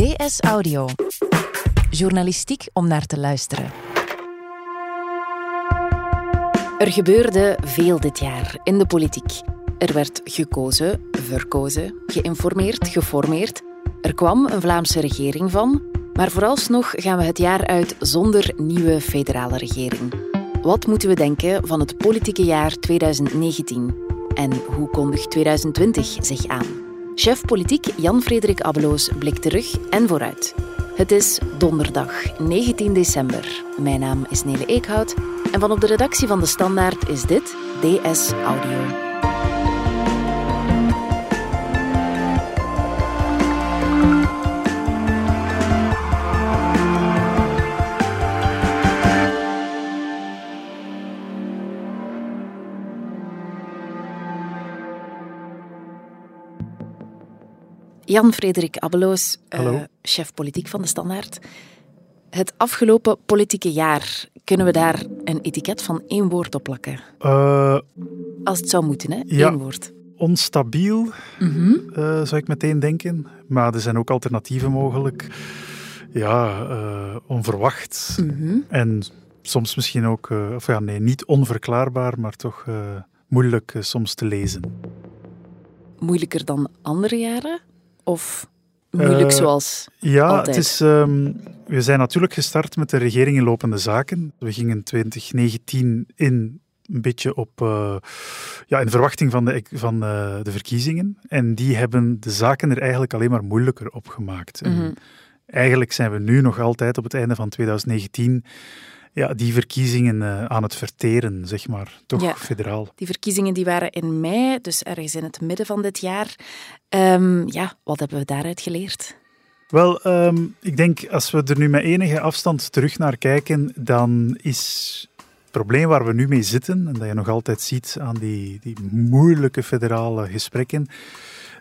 DS Audio. Journalistiek om naar te luisteren. Er gebeurde veel dit jaar in de politiek. Er werd gekozen, verkozen, geïnformeerd, geformeerd. Er kwam een Vlaamse regering van, maar vooralsnog gaan we het jaar uit zonder nieuwe federale regering. Wat moeten we denken van het politieke jaar 2019? En hoe kondigt 2020 zich aan? Chef politiek Jan-Frederik Abbeloos blikt terug en vooruit. Het is donderdag 19 december. Mijn naam is Nele Eekhout en van op de redactie van De Standaard is dit DS Audio. Jan-Frederik Abbeloos, uh, chef politiek van de Standaard. Het afgelopen politieke jaar, kunnen we daar een etiket van één woord op plakken? Uh, Als het zou moeten, hè? Ja, Eén woord. Onstabiel, Mhm. uh, zou ik meteen denken. Maar er zijn ook alternatieven mogelijk. Ja, onverwacht. Mhm. En soms misschien ook, of ja, nee, niet onverklaarbaar, maar toch moeilijk soms te lezen. Moeilijker dan andere jaren? Of moeilijk Uh, zoals Ja, altijd? het is, ehm, we zijn natuurlijk gestart met de regering in lopende zaken. We gingen 2019 in een beetje op, eh, ja, in verwachting van, de, van eh, de verkiezingen. En die hebben de zaken er eigenlijk alleen maar moeilijker op gemaakt. En Mhm. Eigenlijk zijn we nu nog altijd op het einde van 2019 ja, die verkiezingen eh, aan het verteren, zeg maar. Toch Ja. federaal. Die verkiezingen die waren in mei, dus ergens in het midden van dit jaar. Ehm, ja, wat hebben we daaruit geleerd? Wel, ehm, ik denk als we er nu met enige afstand terug naar kijken, dan is het probleem waar we nu mee zitten, en dat je nog altijd ziet aan die, die moeilijke federale gesprekken,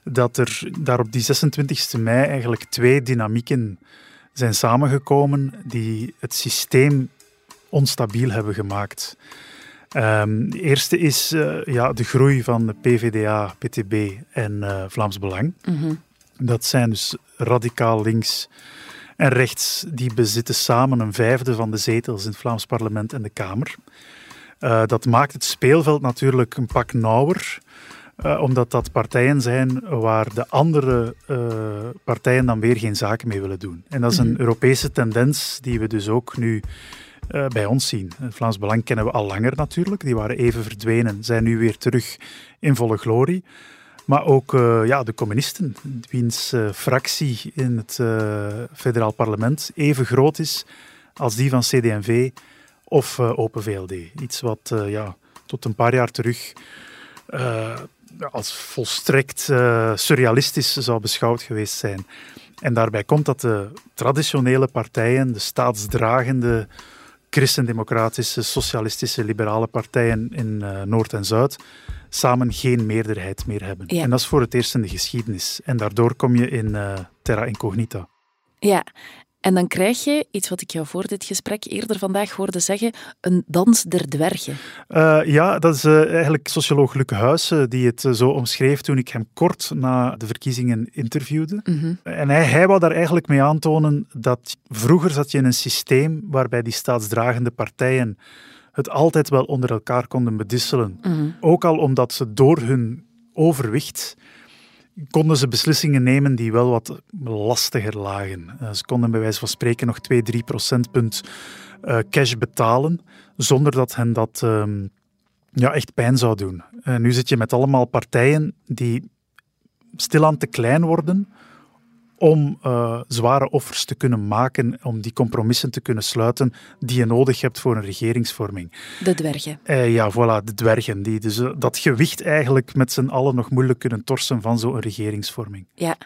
dat er daar op die 26 mei eigenlijk twee dynamieken zijn samengekomen die het systeem onstabiel hebben gemaakt. Ehm, de eerste is eh, ja, de groei van de PVDA, PTB en eh, Vlaams Belang. Mhm. Dat zijn dus radicaal links en rechts, die bezitten samen een vijfde van de zetels in het Vlaams parlement en de Kamer. Uh, dat maakt het speelveld natuurlijk een pak nauwer, omdat dat partijen zijn waar de andere partijen dan weer geen zaken mee willen doen. En dat is een Mhm. Europese tendens die we dus ook nu uh, bij ons zien. Vlaams Belang kennen we al langer natuurlijk. Die waren even verdwenen, zijn nu weer terug in volle glorie. Maar ook uh, ja, de communisten, wiens uh, fractie in het federaal parlement even groot is als die van CD&V of Open VLD. Iets wat ja, tot een paar jaar terug als volstrekt surrealistisch zou beschouwd geweest zijn. En daarbij komt dat de traditionele partijen, de staatsdragende christendemocratische, socialistische, liberale partijen in uh, Noord en Zuid samen geen meerderheid meer hebben. Ja. En dat is voor het eerst in de geschiedenis. En daardoor kom je in uh, terra incognita. Ja, en dan krijg je iets wat ik jou voor dit gesprek eerder vandaag hoorde zeggen, een dans der dwergen. Uh, ja, dat is eigenlijk socioloog Luc Huysse die het zo omschreef toen ik hem kort na de verkiezingen interviewde. Mm -hmm. En hij, hij wou daar eigenlijk mee aantonen dat vroeger zat je in een systeem waarbij die staatsdragende partijen het altijd wel onder elkaar konden bedisselen. Mm -hmm. Ook al omdat ze door hun overwicht konden ze beslissingen nemen die wel wat lastiger lagen. Uh, ze konden bij wijze van spreken nog 2, 3 procentpunt uh, cash betalen, zonder dat hen dat um, ja, echt pijn zou doen. Uh, nu zit je met allemaal partijen die stilaan te klein worden om uh, zware offers te kunnen maken, om die compromissen te kunnen sluiten die je nodig hebt voor een regeringsvorming. De dwergen. Uh, ja, voilà, de dwergen. Die dus uh, dat gewicht eigenlijk met z'n allen nog moeilijk kunnen torsen van zo'n regeringsvorming. Ja,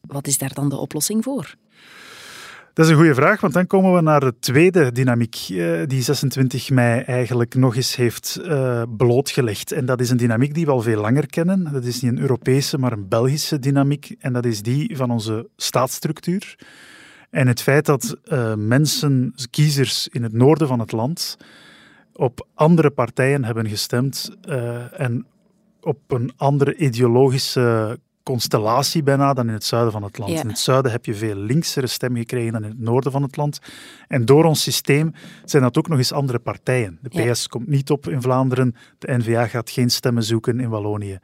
wat is daar dan de oplossing voor? Dat is een goede vraag, want dan komen we naar de tweede dynamiek uh, die 26 mei eigenlijk nog eens heeft uh, blootgelegd. En dat is een dynamiek die we al veel langer kennen. Dat is niet een Europese, maar een Belgische dynamiek. En dat is die van onze staatsstructuur. En het feit dat uh, mensen, kiezers in het noorden van het land, op andere partijen hebben gestemd en op een andere ideologische constellatie bijna dan in het zuiden van het land. Ja. In het zuiden heb je veel linksere stem gekregen dan in het noorden van het land. En door ons systeem zijn dat ook nog eens andere partijen. De Ja. PS komt niet op in Vlaanderen, de N-VA gaat geen stemmen zoeken in Wallonië.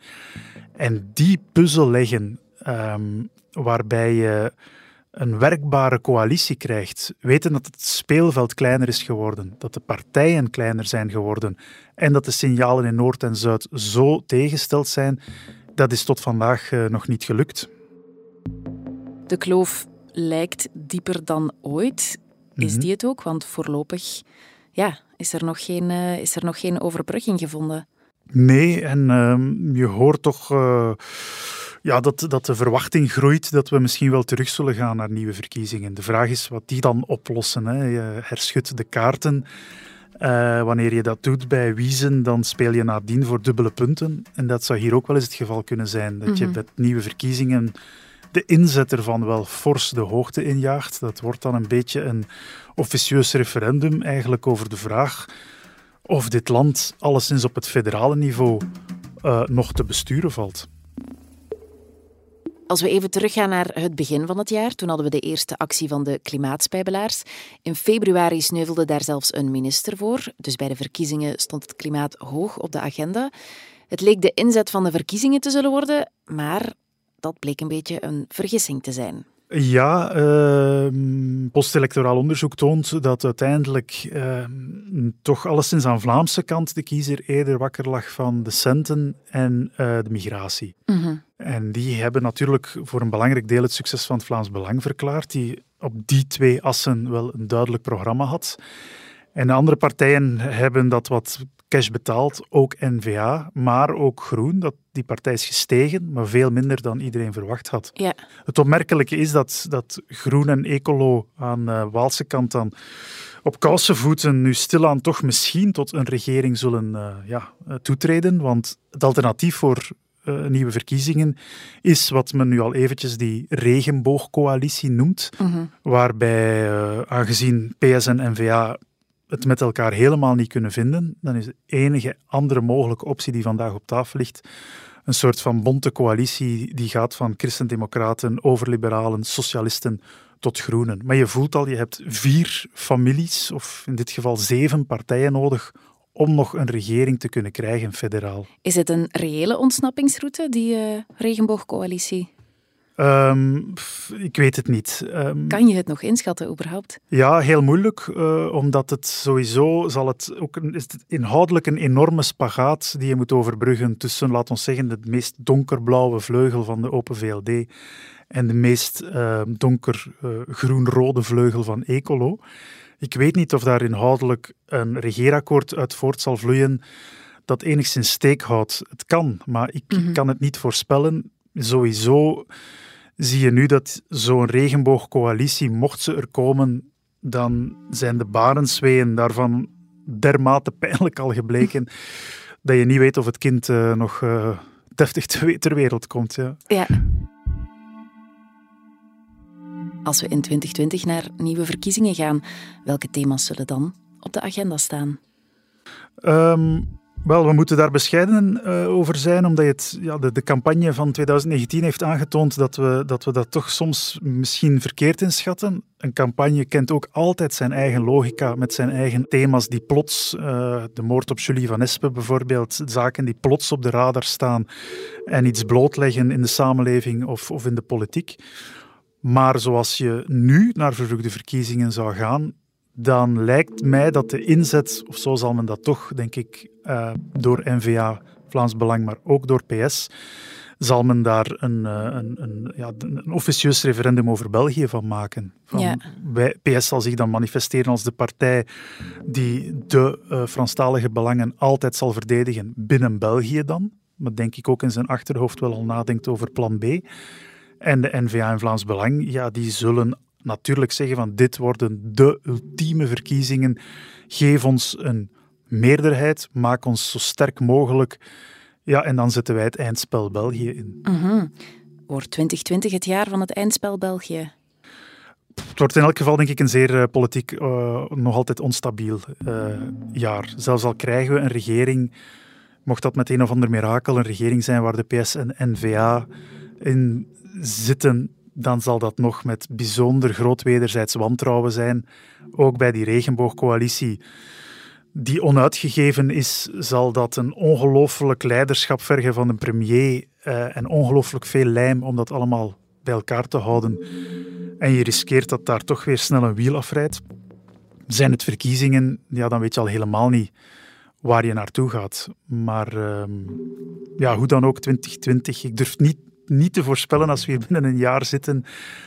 En die puzzel leggen, ehm, waarbij je een werkbare coalitie krijgt, weten dat het speelveld kleiner is geworden, dat de partijen kleiner zijn geworden en dat de signalen in Noord en Zuid zo tegengesteld zijn, dat is tot vandaag eh, nog niet gelukt. De kloof lijkt dieper dan ooit. Is Mhm. die het ook? Want voorlopig ja, is, er nog geen, eh, is er nog geen overbrugging gevonden. Nee, en ehm, je hoort toch eh, ja, dat, dat de verwachting groeit dat we misschien wel terug zullen gaan naar nieuwe verkiezingen. De vraag is wat die dan oplossen. Hè. Je herschudt de kaarten. Eh, wanneer je dat doet bij Wiezen, dan speel je nadien voor dubbele punten. En dat zou hier ook wel eens het geval kunnen zijn. Dat je Mhm. met nieuwe verkiezingen de inzet ervan wel fors de hoogte injaagt. Dat wordt dan een beetje een officieus referendum eigenlijk over de vraag of dit land alleszins op het federale niveau eh, nog te besturen valt. Als we even teruggaan naar het begin van het jaar, toen hadden we de eerste actie van de klimaatspijbelaars. In februari sneuvelde daar zelfs een minister voor, dus bij de verkiezingen stond het klimaat hoog op de agenda. Het leek de inzet van de verkiezingen te zullen worden, maar dat bleek een beetje een vergissing te zijn. Ja, ehm, postelectoraal onderzoek toont dat uiteindelijk ehm, toch alleszins aan Vlaamse kant de kiezer eerder wakker lag van de centen en eh, de migratie. En die hebben natuurlijk voor een belangrijk deel het succes van het Vlaams Belang verklaard, die op die twee assen wel een duidelijk programma had. En de andere partijen hebben dat wat cash betaald, ook N-VA, maar ook Groen. Dat, die partij is gestegen, maar veel minder dan iedereen verwacht had. Ja, Het opmerkelijke is dat, dat Groen en Ecolo aan de Waalse kant dan op kousenvoeten nu stilaan toch misschien tot een regering zullen eh, ja, eh, toetreden. Want het alternatief voor eh, nieuwe verkiezingen is wat men nu al eventjes die regenboogcoalitie noemt. Waarbij, eh, aangezien PS en N-VA het met elkaar helemaal niet kunnen vinden, dan is de enige andere mogelijke optie die vandaag op tafel ligt een soort van bonte coalitie die gaat van christendemocraten, overliberalen, socialisten tot groenen. Maar je voelt al, je hebt vier families, of in dit geval zeven partijen nodig om nog een regering te kunnen krijgen, federaal. is het een reële ontsnappingsroute, die eh, regenboogcoalitie? Ehm, pff, ik weet het niet. Ehm, Kan je het nog inschatten überhaupt? Ja, heel moeilijk, eh, omdat het sowieso zal het ook is het inhoudelijk een enorme spagaat die je moet overbruggen tussen, laten we zeggen, de meest donkerblauwe vleugel van de Open VLD en de meest eh, donkergroen-rode vleugel van Ecolo. Ik weet niet of daar inhoudelijk een regeerakkoord uit voort zal vloeien dat enigszins steek houdt. Het kan, maar ik Mhm. kan het niet voorspellen. Sowieso zie je nu dat zo'n regenboogcoalitie, mocht ze er komen, dan zijn de barensweeën daarvan dermate pijnlijk al gebleken dat je niet weet of het kind eh, nog eh, deftig te- ter wereld komt. Ja. Ja. Als we in 2020 naar nieuwe verkiezingen gaan, welke thema's zullen dan op de agenda staan? Ehm, wel, we moeten daar bescheiden eh, over zijn, omdat het, ja, de, de campagne van 2019 heeft aangetoond dat we, dat we dat toch soms misschien verkeerd inschatten. Een campagne kent ook altijd zijn eigen logica met zijn eigen thema's die plots, eh, de moord op Julie van Espen bijvoorbeeld, zaken die plots op de radar staan en iets blootleggen in de samenleving of, of in de politiek. Maar zoals je nu naar vervroegde verkiezingen zou gaan, dan lijkt mij dat de inzet, of zo zal men dat toch, denk ik, eh, door N-VA, Vlaams Belang, maar ook door PS, zal men daar een, eh, een, een, ja, een officieus referendum over België van maken. Van, Ja. wij, PS zal zich dan manifesteren als de partij die de eh Franstalige belangen altijd zal verdedigen binnen België dan. Maar denk ik ook in zijn achterhoofd wel al nadenkt over plan B. En de N-VA en Vlaams Belang, ja, die zullen natuurlijk zeggen van dit worden de ultieme verkiezingen. Geef ons een meerderheid, maak ons zo sterk mogelijk. Ja, en dan zetten wij het eindspel België in. Mhm. Wordt 2020 het jaar van het eindspel België? Het wordt in elk geval, denk ik, een zeer eh, politiek eh, nog altijd onstabiel eh, jaar. Zelfs al krijgen we een regering, mocht dat met een of ander mirakel een regering zijn waar de PS en N-VA in zitten, dan zal dat nog met bijzonder groot wederzijds wantrouwen zijn. Ook bij die regenboogcoalitie die onuitgegeven is, zal dat een ongelooflijk leiderschap vergen van de premier uh, en ongelooflijk veel lijm om dat allemaal bij elkaar te houden. En je riskeert dat daar toch weer snel een wiel afrijdt. Zijn het verkiezingen, ja, dan weet je al helemaal niet waar je naartoe gaat. Maar uh, ja, hoe dan ook 2020, ik durf niet, niet te voorspellen als we binnen een jaar zitten,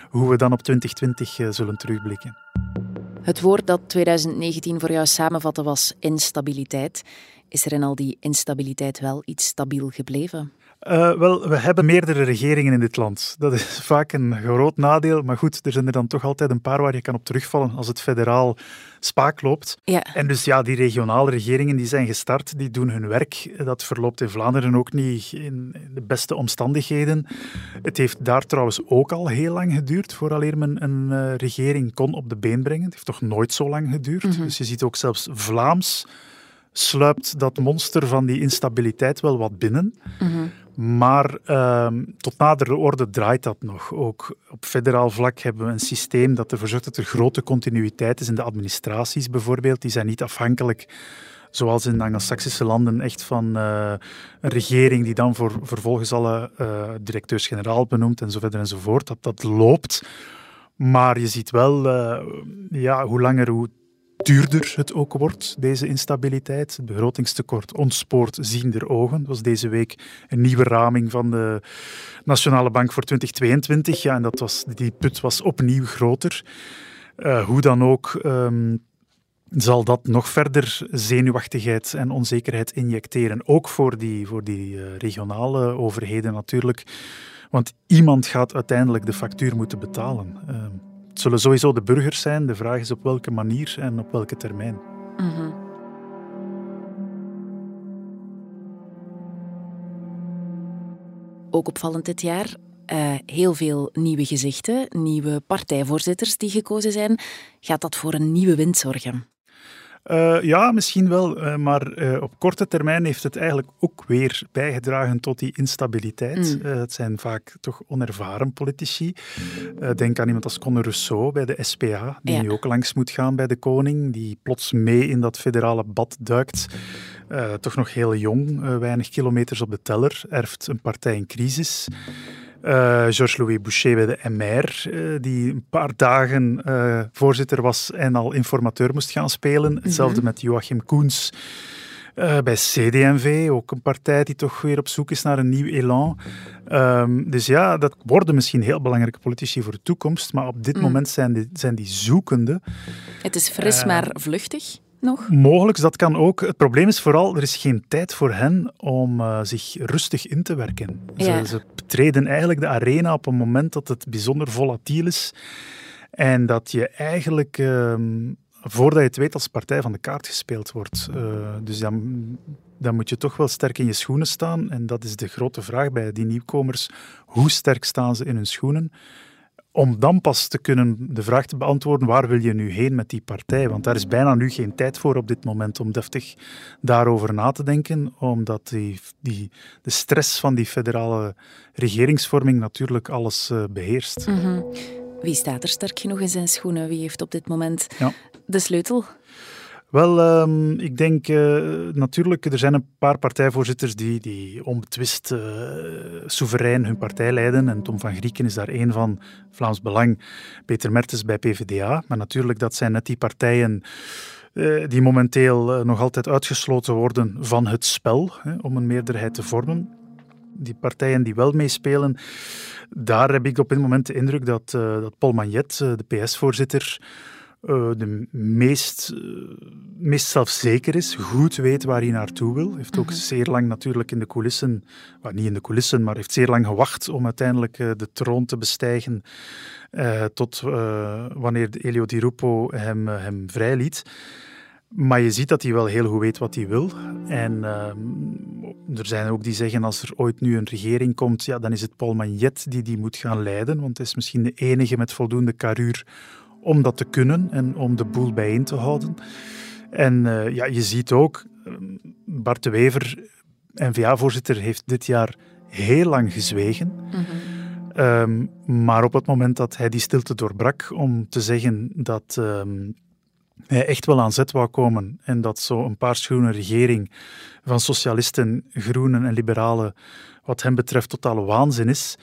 hoe we dan op 2020 uh, zullen terugblikken. Het woord dat 2019 voor jou samenvatte was instabiliteit. Is er in al die instabiliteit wel iets stabiel gebleven? Uh, wel, we hebben meerdere regeringen in dit land. Dat is vaak een groot nadeel. Maar goed, er zijn er dan toch altijd een paar waar je kan op terugvallen als het federaal spaak loopt. Ja. En dus ja, die regionale regeringen die zijn gestart, die doen hun werk. Dat verloopt in Vlaanderen ook niet in de beste omstandigheden. Het heeft daar trouwens ook al heel lang geduurd vooraleer men een uh, regering kon op de been brengen. Het heeft toch nooit zo lang geduurd. Mm -hmm. Dus je ziet ook zelfs Vlaams sluipt dat monster van die instabiliteit wel wat binnen. Maar uh, tot nadere orde draait dat nog. Ook op federaal vlak hebben we een systeem dat ervoor zorgt dat er grote continuïteit is in de administraties bijvoorbeeld. Die zijn niet afhankelijk, zoals in Anglo-Saxische landen, echt van uh, een regering die dan voor, vervolgens alle uh, directeurs-generaal benoemt en enzovoort. Dat dat loopt. Maar je ziet wel, uh, ja, hoe langer, hoe duurder het ook wordt, deze instabiliteit. Het begrotingstekort ontspoort ziender ogen. Dat was deze week een nieuwe raming van de Nationale Bank voor 2022. Ja, en dat was, die put was opnieuw groter. Uh, hoe dan ook um, zal dat nog verder zenuwachtigheid en onzekerheid injecteren. Ook voor die, voor die uh, regionale overheden natuurlijk. Want iemand gaat uiteindelijk de factuur moeten betalen. Uh, het zullen sowieso de burgers zijn. De vraag is op welke manier en op welke termijn. Mm -hmm. Ook opvallend dit jaar. Uh, heel veel nieuwe gezichten, nieuwe partijvoorzitters die gekozen zijn. Gaat dat voor een nieuwe wind zorgen? Uh, ja, misschien wel. Uh, maar uh, op korte termijn heeft het eigenlijk ook weer bijgedragen tot die instabiliteit. Mm. het zijn vaak toch onervaren politici. denk aan iemand als Conor Rousseau bij de SPA, die Ja. nu ook langs moet gaan bij de koning, die plots mee in dat federale bad duikt. toch nog heel jong, weinig kilometers op de teller, erft een partij in crisis. Uh, Georges-Louis Boucher bij de MR, uh, die een paar dagen uh, voorzitter was en al informateur moest gaan spelen. Hetzelfde Mhm. met Joachim Koens bij CD&V, ook een partij die toch weer op zoek is naar een nieuw elan. Um, dus ja, dat worden misschien heel belangrijke politici voor de toekomst, maar op dit Mm. moment zijn die, zijn die zoekende. Het is fris, Eh, maar vluchtig nog. Mogelijk, dat kan ook. Het probleem is vooral, er is geen tijd voor hen om uh, zich rustig in te werken. Ja. Ze, ze betreden eigenlijk de arena op een moment dat het bijzonder volatiel is en dat je eigenlijk, uh, voordat je het weet, als partij van de kaart gespeeld wordt. Uh, dus dan, dan moet je toch wel sterk in je schoenen staan en dat is de grote vraag bij die nieuwkomers. Hoe sterk staan ze in hun schoenen? Om dan pas te kunnen de vraag te beantwoorden waar wil je nu heen met die partij? Want daar is bijna nu geen tijd voor op dit moment om deftig daarover na te denken, omdat die, die, de stress van die federale regeringsvorming natuurlijk alles uh, beheerst. Mm -hmm. Wie staat er sterk genoeg in zijn schoenen? Wie heeft op dit moment ja. de sleutel? Wel, um, ik denk uh, natuurlijk, er zijn een paar partijvoorzitters die, die onbetwist uh, soeverein hun partij leiden. En Tom van Grieken is daar één van, Vlaams Belang, Peter Mertens bij PvdA. Maar natuurlijk, dat zijn net die partijen uh, die momenteel nog altijd uitgesloten worden van het spel hè, om een meerderheid te vormen. Die partijen die wel meespelen, daar heb ik op dit moment de indruk dat, dat Paul Magnet, de PS-voorzitter, uh, de meest, uh, meest zelfzeker is, goed weet waar hij naartoe wil. Heeft ook Mhm. zeer lang natuurlijk in de coulissen, well, niet in de coulissen, maar heeft zeer lang gewacht om uiteindelijk uh, de troon te bestijgen tot wanneer Elio Di Rupo hem, hem vrijliet. Maar je ziet dat hij wel heel goed weet wat hij wil. En uh, er zijn ook die zeggen, als er ooit nu een regering komt, ja, dan is het Paul Magnet die die moet gaan leiden, want hij is misschien de enige met voldoende karuur om dat te kunnen en om de boel bijeen te houden. En uh, ja, je ziet ook, Bart de Wever, N-VA-voorzitter, heeft dit jaar heel lang gezwegen. Mm -hmm. Ehm, maar op het moment dat hij die stilte doorbrak om te zeggen dat ehm, hij echt wel aan zet wou komen en dat zo'n paarsgroene regering van socialisten, groenen en liberalen wat hem betreft totale waanzin is,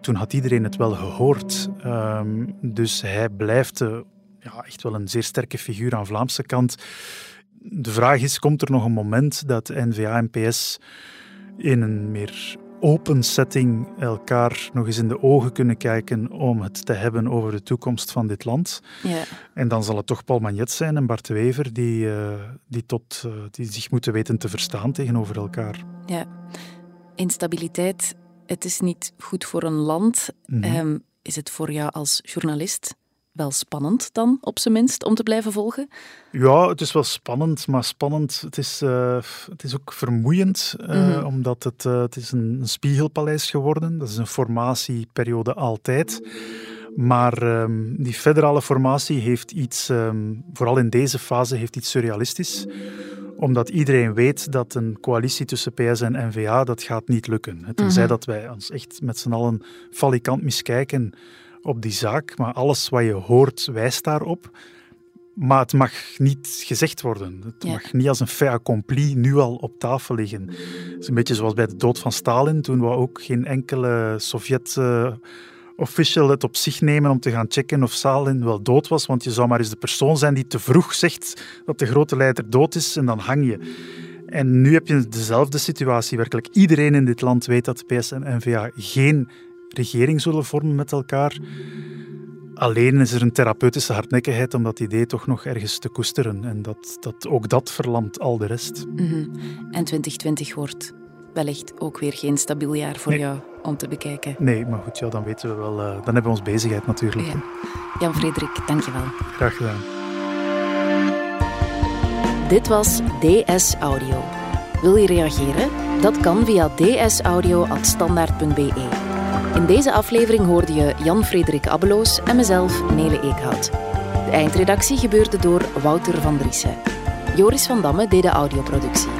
toen had iedereen het wel gehoord. Ehm, dus hij blijft ja, echt wel een zeer sterke figuur aan Vlaamse kant. De vraag is, komt er nog een moment dat N-VA en PS in een meer open setting elkaar nog eens in de ogen kunnen kijken om het te hebben over de toekomst van dit land. Ja. En dan zal het toch Paul Magnet zijn en Bart de Wever die, uh, die, tot, uh, die zich moeten weten te verstaan tegenover elkaar. Ja, instabiliteit, het is niet goed voor een land. Mm -hmm. um, is het voor jou als journalist wel spannend dan, op zijn minst, om te blijven volgen? Ja, het is wel spannend, maar spannend, het is, uh, het is ook vermoeiend, uh, mm -hmm. omdat het, uh, het is een, een spiegelpaleis geworden. Dat is een formatieperiode altijd. Maar um, die federale formatie heeft iets, um, vooral in deze fase, heeft iets surrealistisch omdat iedereen weet dat een coalitie tussen PS en N-VA, dat gaat niet lukken. Tenzij mm -hmm. dat wij ons echt met z'n allen falikant miskijken op die zaak, maar alles wat je hoort wijst daarop. Maar het mag niet gezegd worden. Het ja. mag niet als een fait accompli nu al op tafel liggen. Het is een beetje zoals bij de dood van Stalin, toen we ook geen enkele Sovjet... Uh, official het op zich nemen om te gaan checken of Stalin wel dood was, want je zou maar eens de persoon zijn die te vroeg zegt dat de grote leider dood is en dan hang je. En nu heb je dezelfde situatie. Werkelijk iedereen in dit land weet dat PS en N-VA geen regering zullen vormen met elkaar. Alleen is er een therapeutische hardnekkigheid om dat idee toch nog ergens te koesteren. En dat, dat, ook dat verlamt al de rest. -hmm. En 2020 wordt wellicht ook weer geen stabiel jaar voor nee. jou om te bekijken. Nee, maar goed, ja, dan weten we wel. Uh, dan hebben we ons bezigheid natuurlijk. Ja. Jan-Frederik, dankjewel. Graag gedaan. Dit was DS Audio. Wil je reageren? Dat kan via dsaudio.standaard.be. In deze aflevering hoorde je Jan-Frederik Abbeloos en mezelf, Nele Eekhout. De eindredactie gebeurde door Wouter van Driessen. Joris van Damme deed de audioproductie.